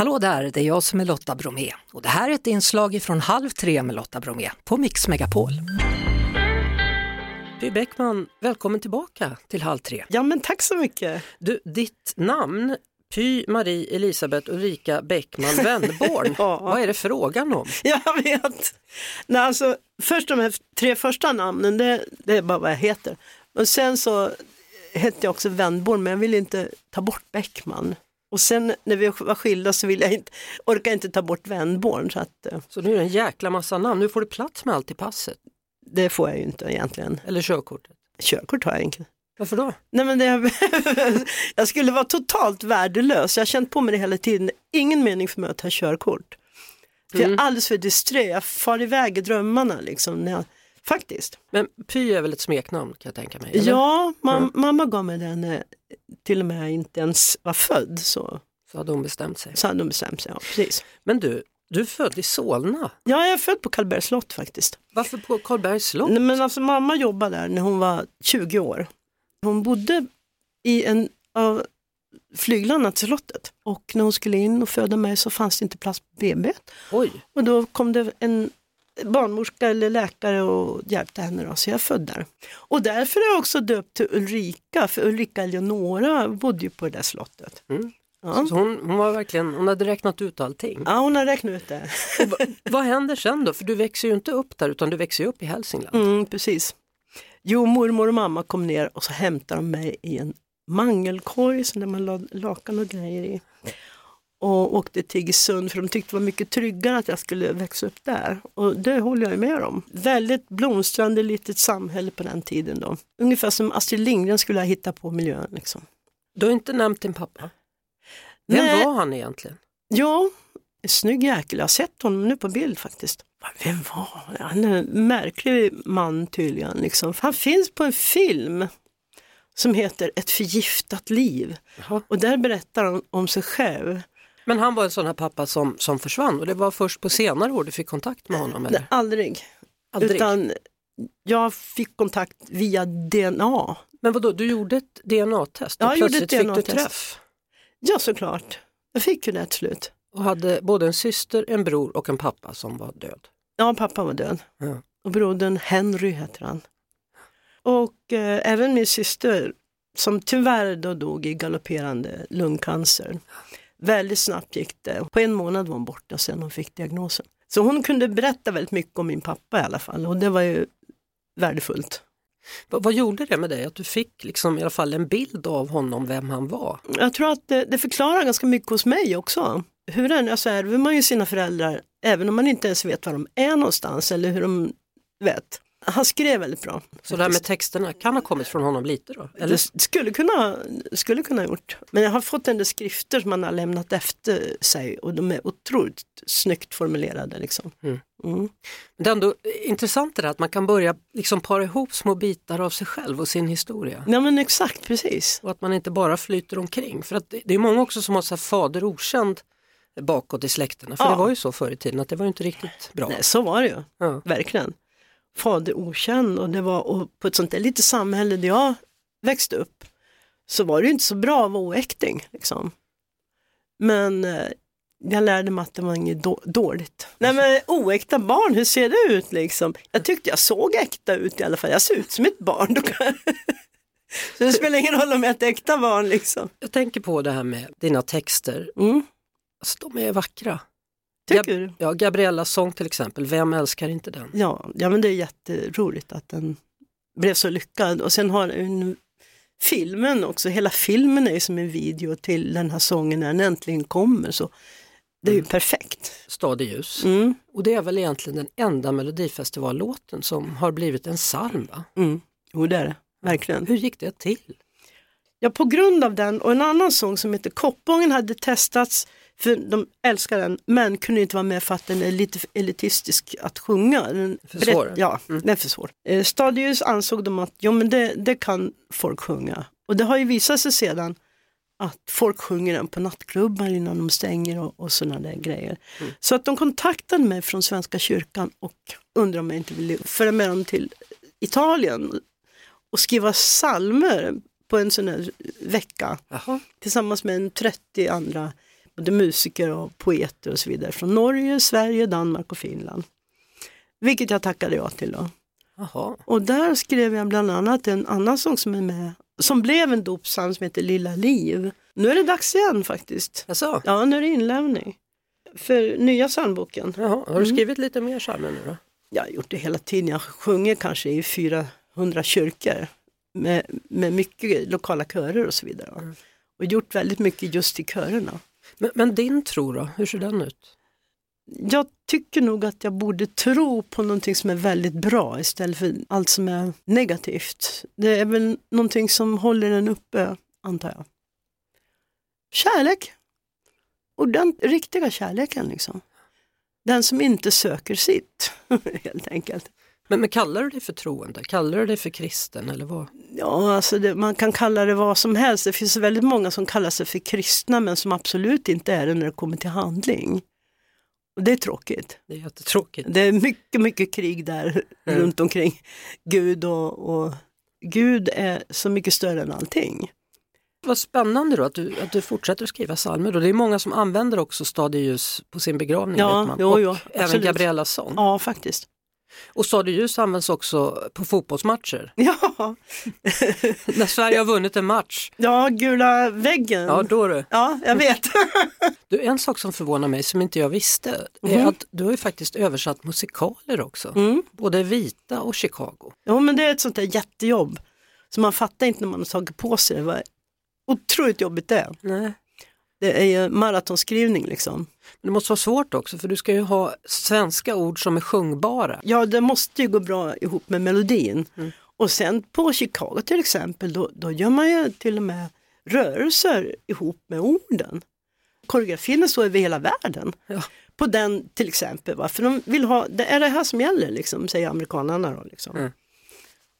Hallå där, det är jag som är Lotta Bromé och det här är ett inslag från Halv tre med Lotta Bromé på Mix Megapol. Py Bäckman, välkommen tillbaka till Halv tre. Ja men tack så mycket. Du, ditt namn, Py Marie Elisabeth Ulrika Bäckman Wennerborn, Ja. vad är det frågan om? Jag vet. Nej, alltså, först de här tre första namnen, det, det är bara vad jag heter. Och sen så hette jag också Wennborn men jag ville inte ta bort Bäckman. Och sen när vi var skilda så ville jag inte, orkade jag inte ta bort Wennborn så att eh, Så nu är det en jäkla massa namn, nu får du plats med allt i passet, det får jag ju inte egentligen. eller körkortet. Körkort har jag inte. Varför då? Nej, men det, jag skulle vara totalt värdelös, jag har känt på mig det hela tiden. Ingen mening för mig att ta körkort. För jag är alldeles för disträ, jag far iväg i drömmarna liksom. När jag, faktiskt. Men Py är väl ett smeknamn kan jag tänka mig? eller? Ja, mam, mamma gav mig den när till och med jag inte ens var född. Så, Så hade hon bestämt sig. så hade de bestämt sig. Ja, precis. Men du, du är född i Solna. ja, jag är född på Karlbergs slott faktiskt. Varför på Karlbergs slott? Nej, men alltså, mamma jobbade där när hon var 20 år. Hon bodde i en av flyglarna till slottet och när hon skulle in och föda mig så fanns det inte plats på BB. Oj, Och då kom det en barnmorska eller läkare och hjälpte henne då, så jag är född där. Och därför är jag också döpt till Ulrika, för Ulrika Eleonora bodde ju på det där slottet. Mm. Ja. så hon, hon var verkligen, hon hade räknat ut allting. ja, hon har räknat ut det. Vad händer sen då? För du växer ju inte upp där utan du växer upp i Hälsingland. Mm, precis. Jo, mormor och mamma kom ner och så hämtade de mig i en mangelkorg som man la lakan och grejer i. Och åkte till Iggesund för de tyckte det var mycket tryggare att jag skulle växa upp där. Och det håller jag med om. Väldigt blomstrande litet samhälle på den tiden då. Ungefär som Astrid Lindgren skulle ha hittat på miljön. Liksom. Du har inte nämnt din pappa. Vem Nej. var han egentligen? Ja, en snygg jäkel. Jag har sett honom nu på bild faktiskt. Vem var han? Han är en märklig man tydligen. Liksom. Han finns på en film som heter Ett förgiftat liv. Jaha. Och där berättar han om sig själv. Men han var en sån här pappa som, som försvann och det var först på senare år du fick kontakt med honom? Eller? Aldrig. Aldrig. Utan jag fick kontakt via DNA. Men vadå, du gjorde ett DNA-test och Ja, jag gjorde plötsligt ett fick du DNA-test. träff? Ja, såklart. Jag fick ju det till slut. Och hade både en syster, en bror och en pappa som var död. Ja, pappa var död. Ja. Och brodern Henry heter han. Och eh, även min syster som tyvärr då dog i galopperande lungcancer. Väldigt snabbt gick det. På en månad var hon borta sen hon fick diagnosen. Så hon kunde berätta väldigt mycket om min pappa i alla fall och det var ju värdefullt. Vad, vad gjorde det med dig att du fick liksom i alla fall en bild av honom, vem han var? Jag tror att det, det förklarar ganska mycket hos mig också. Hur det är så ärver man ju sina föräldrar även om man inte ens vet var de är någonstans eller hur de vet. Han skrev väldigt bra. Så det här med texterna kan ha kommit från honom lite då? Eller? Det skulle kunna, skulle kunna ha gjort. Men jag har fått en del skrifter som han har lämnat efter sig och de är otroligt snyggt formulerade. Liksom. Mm. Mm. Det är ändå intressant det där att man kan börja liksom para ihop små bitar av sig själv och sin historia. Ja men exakt, precis. Och att man inte bara flyter omkring. För att det är många också som har så här fader okänd bakåt i släkterna. För Ja. det var ju så förr i tiden att det var inte riktigt bra. Nej, så var det ju, Ja. verkligen. Fader okänd och det var och på ett sånt där litet samhälle där jag växte upp så var det ju inte så bra att vara oäkting. Liksom. Men eh, jag lärde mig att det var inget då- dåligt. Nej men oäkta barn, hur ser det ut liksom? Jag tyckte jag såg äkta ut i alla fall, jag ser ut som ett barn. Så det spelar ingen roll om jag är ett äkta barn liksom. Jag tänker på det här med dina texter. Mm. Alltså, de är vackra. Tycker du? Ja, Gabriellas sång till exempel, vem älskar inte den? Ja, ja men det är jätteroligt att den blev så lyckad. Och sen har den filmen också, hela filmen är ju som en video till den här sången när den äntligen kommer. Så det är ju perfekt. Stad i ljus. Mm, Och det är väl egentligen den enda melodifestivallåten som har blivit en psalm va? mm. Jo det är det, verkligen. Hur gick det till? Ja, på grund av den och en annan sång som heter Koppången hade testats för de älskar den men kunde inte vara med för att den är lite elitistisk att sjunga. Den För svår? Ja, Mm. den är för svår. Eh, Stadius ansåg de att jo, men det, det kan folk sjunga och det har ju visat sig sedan att folk sjunger den på nattklubbar innan de stänger och, och sådana där grejer. Mm. Så att de kontaktade mig från Svenska kyrkan och undrade om jag inte ville följa med dem till Italien och skriva psalmer på en sån här vecka Jaha. tillsammans med en 30 andra både musiker och poeter och så vidare från Norge, Sverige, Danmark och Finland. Vilket jag tackade ja till då. Jaha. Och där skrev jag bland annat en annan sång som är med, som blev en dopsång som heter Lilla Liv. Nu är det dags igen faktiskt. Jaså? Ja, nu är det inlämning. För nya psalmboken. Jaha. Har Mm. du skrivit lite mer psalmer nu då? Jag har gjort det hela tiden. Jag sjunger kanske i 400 kyrkor med, med mycket lokala körer och så vidare. Mm. Och gjort väldigt mycket just i körerna. Men, men din tro då, hur ser den ut? Jag tycker nog att jag borde tro på någonting som är väldigt bra istället för allt som är negativt. Det är väl någonting som håller en uppe, antar jag. Kärlek. Och den riktiga kärleken liksom. Den som inte söker sitt, helt enkelt. Men, men kallar du dig för troende? Kallar du dig för kristen eller vad? Ja, alltså det, man kan kalla det vad som helst. Det finns väldigt många som kallar sig för kristna men som absolut inte är det när det kommer till handling. Och det är tråkigt. Det är jättetråkigt. Det är mycket, mycket krig där Mm. runt omkring Gud och, och Gud är så mycket större än allting. Vad spännande då att du, att du fortsätter att skriva psalmer. Det är många som använder också Stadie ljus på sin begravning. Ja, man. jo, och jo, även absolut. Gabriellas sång. Ja, faktiskt. Och Stadie ljus används också på fotbollsmatcher. Ja, När Sverige har vunnit en match, ja gula väggen. ja då du. Ja, jag vet. du. En sak som förvånar mig som inte jag visste är Mhm. att du har ju faktiskt översatt musikaler också. Mm. Både Vita och Chicago. Ja, men det är ett sånt där jättejobb. Så man fattar inte när man har tagit på sig det. Vad otroligt jobbigt det är. Nej. Det är ju maratonskrivning liksom. Men det måste vara svårt också för du ska ju ha svenska ord som är sjungbara. Ja, det måste ju gå bra ihop med melodin. Mm. Och sen på Chicago till exempel, då, då gör man ju till och med rörelser ihop med orden. Koreografin är så över hela världen. Ja. På den till exempel, va? för de vill ha, det är det här som gäller, liksom, säger amerikanerna. Då, liksom. Mm.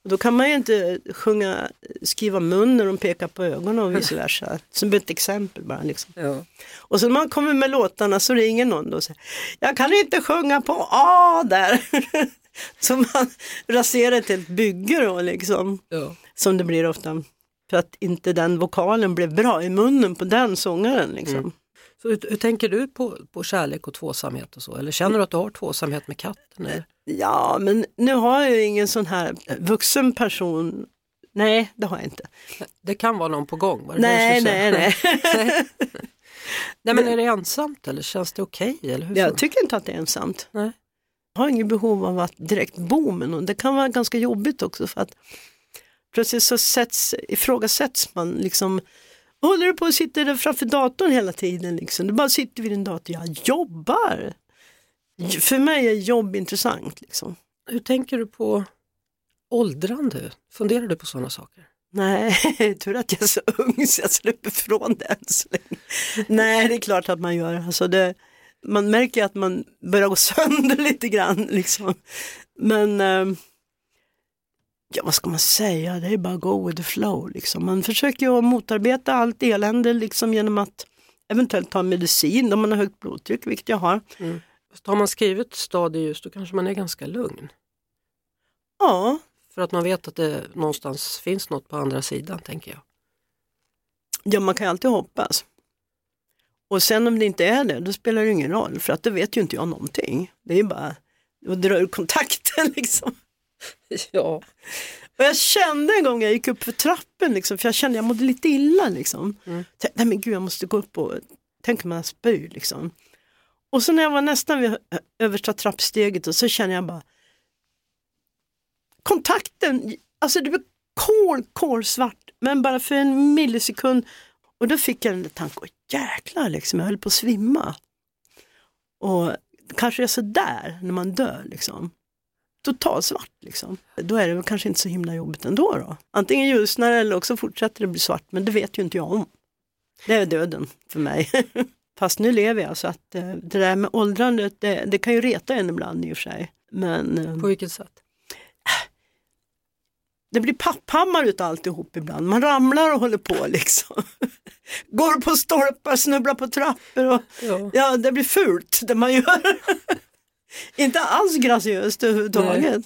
Och då kan man ju inte sjunga, skriva mun när de pekar på ögonen och vice versa. Som ett exempel bara. Liksom. Ja. Och så när man kommer med låtarna så ringer någon då och säger Jag kan inte sjunga på A där. så man raserar ett helt bygge då liksom. Ja. Som det blir ofta. För att inte den vokalen blev bra i munnen på den sångaren. Liksom. Mm. Så hur, hur tänker du på, på kärlek och tvåsamhet och så? Eller känner du att du har tvåsamhet med katten? Eller? Ja men nu har jag ju ingen sån här vuxen person. Nej det har jag inte. Det kan vara någon på gång. Var det Nej nej säga? nej. nej men är det ensamt eller känns det okej? eller hur jag tycker inte att det är ensamt. Nej. Jag har inget behov av att direkt bo med någon. Det kan vara ganska jobbigt också för att plötsligt så sätts, ifrågasätts man liksom Håller du på sitter där framför datorn hela tiden liksom? Du bara sitter vid din dator, jag jobbar. För mig är jobb intressant liksom. Hur tänker du på åldrande? Funderar du på sådana saker? Nej, tur att jag är så ung så jag slipper från det än så länge. Nej, det är klart att man gör. Alltså det, man märker att man börjar gå sönder lite grann. Liksom. Men eh, ja, vad ska man säga, det är bara go with the flow. Liksom. Man försöker ju motarbeta allt elände liksom, genom att eventuellt ta medicin om man har högt blodtryck, vilket jag har. Fast har man skrivit stadie just då kanske man är ganska lugn. Ja, För att man vet att det någonstans finns något på andra sidan tänker jag. Ja, man kan ju alltid hoppas. Och sen om det inte är det, då spelar det ingen roll, för att då vet ju inte jag någonting. Det är bara att dra ur kontakten liksom. Ja. Och jag kände en gång jag gick upp för trappen, liksom, för jag kände jag mådde lite illa. Liksom. Mm. Nej men gud, jag måste gå upp och tänka man spyr liksom. Och så när jag var nästan vid eh, översta trappsteget och så känner jag bara kontakten, alltså det blev kol, kolsvart, men bara för en millisekund. Och då fick jag den där tanken, jäklar liksom, jag höll på att svimma. Och kanske är så där när man dör liksom. Totalsvart liksom. Då är det väl kanske inte så himla jobbigt ändå då. Antingen ljusnar det eller också fortsätter det bli svart, men det vet ju inte jag om. Det är döden för mig. Fast nu lever jag så att eh, det där med åldrandet, det, det kan ju reta en ibland i och för sig. Men eh, På vilket sätt? det blir papphammar utav alltihop ibland. Man ramlar och håller på liksom. Går på stolpar, snubblar på trappor och Ja. ja, det blir fult det man gör. Inte alls graciöst överhuvudtaget.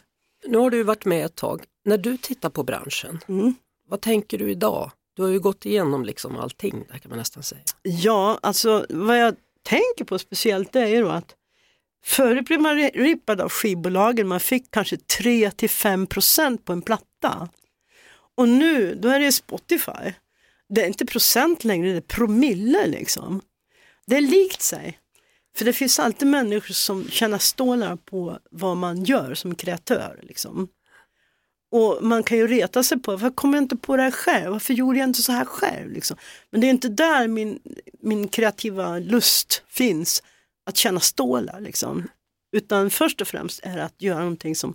Nu har du varit med ett tag. När du tittar på branschen, Mm. vad tänker du idag? Du har ju gått igenom liksom allting där kan man nästan säga. Ja, alltså vad jag tänker på speciellt det är ju då att förut blev man rippad av skivbolagen, man fick kanske 3-5% på en platta. Och nu, då är det Spotify. Det är inte procent längre, det är promille liksom. Det är likt sig. För det finns alltid människor som tjänar stålar på vad man gör som kreatör. Liksom. Och man kan ju reta sig på, varför kom jag inte på det här själv? Varför gjorde jag inte så här själv? Liksom? Men det är inte där min, min kreativa lust finns, att tjäna stålar. Liksom. Utan först och främst är det att göra någonting som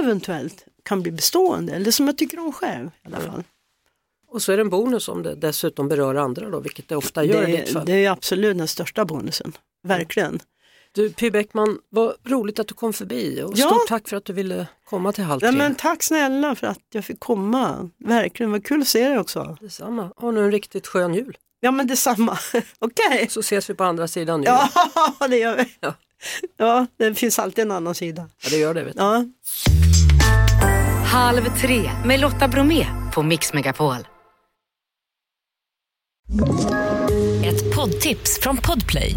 eventuellt kan bli bestående, eller som jag tycker om själv i alla fall. Och så är det en bonus om det dessutom berör andra då, vilket det ofta gör det, i ditt fall. Det är absolut den största bonusen, verkligen. Du Py Bäckman, vad roligt att du kom förbi och Ja. stort tack för att du ville komma till Halv Ja, men tack snälla för att jag fick komma, verkligen, vad kul att se dig också. Detsamma. Ha nu en riktigt skön jul. Ja men detsamma, okej. Så ses vi på andra sidan nu. Ja, det gör vi. Ja. Ja, det finns alltid en annan sida. Ja, det gör det. Vet du. Ja. Halv tre med Lotta Bromé på Mix Megapol. Ett poddtips från Podplay.